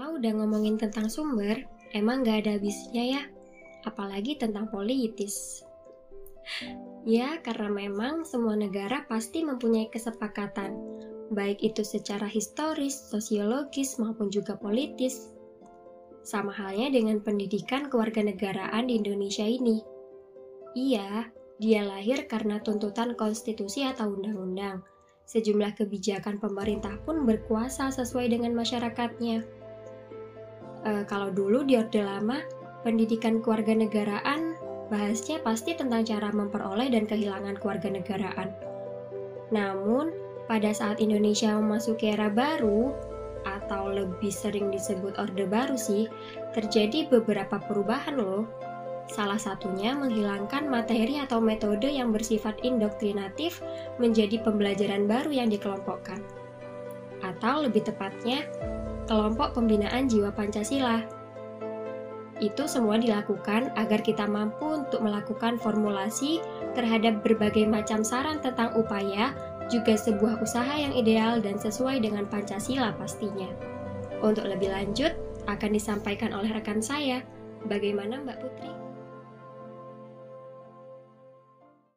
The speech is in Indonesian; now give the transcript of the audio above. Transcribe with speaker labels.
Speaker 1: Kalau udah ngomongin tentang sumber, emang gak ada habisnya ya, apalagi tentang politis. Ya, karena memang semua negara pasti mempunyai kesepakatan, baik itu secara historis, sosiologis, maupun juga politis. Sama halnya dengan pendidikan kewarganegaraan di Indonesia ini. Iya, dia lahir karena tuntutan konstitusi atau undang-undang. Sejumlah kebijakan pemerintah pun berkuasa sesuai dengan masyarakatnya. E, kalau dulu di Orde Lama, pendidikan kewarganegaraan bahasnya pasti tentang cara memperoleh dan kehilangan kewarganegaraan. Namun, pada saat Indonesia memasuki era baru, atau lebih sering disebut Orde Baru sih, terjadi beberapa perubahan loh. Salah satunya menghilangkan materi atau metode yang bersifat indoktrinatif menjadi pembelajaran baru yang dikelompokkan. Atau lebih tepatnya, kelompok pembinaan jiwa Pancasila itu semua dilakukan agar kita mampu untuk melakukan formulasi terhadap berbagai macam saran tentang upaya, juga sebuah usaha yang ideal dan sesuai dengan Pancasila pastinya. Untuk lebih lanjut, akan disampaikan oleh rekan saya. Bagaimana Mbak Putri?